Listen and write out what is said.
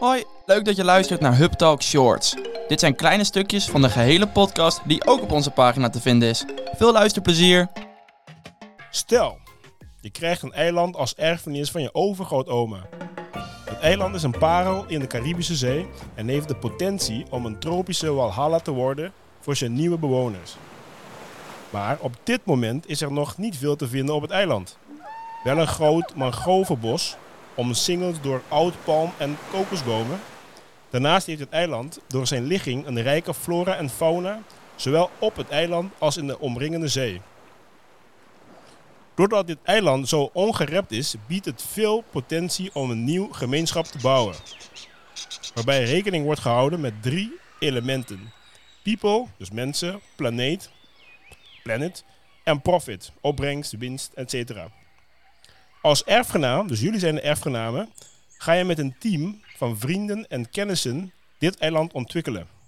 Hoi, leuk dat je luistert naar Hub Talk Shorts. Dit zijn kleine stukjes van de gehele podcast die ook op onze pagina te vinden is. Veel luisterplezier. Stel, je krijgt een eiland als erfenis van je overgrootoma. Het eiland is een parel in de Caribische Zee en heeft de potentie om een tropische walhalla te worden voor zijn nieuwe bewoners. Maar op dit moment is er nog niet veel te vinden op het eiland. Wel een groot mangrovenbos, omsingeld door oudpalm en kokosbomen. Daarnaast heeft het eiland door zijn ligging een rijke flora en fauna, zowel op het eiland als in de omringende zee. Doordat dit eiland zo ongerept is, biedt het veel potentie om een nieuw gemeenschap te bouwen. Waarbij rekening wordt gehouden met drie elementen. People, dus mensen, planeet, planet, en profit, opbrengst, winst, etc. Als erfgenaam, dus jullie zijn de erfgenamen, ga je met een team van vrienden en kennissen dit eiland ontwikkelen.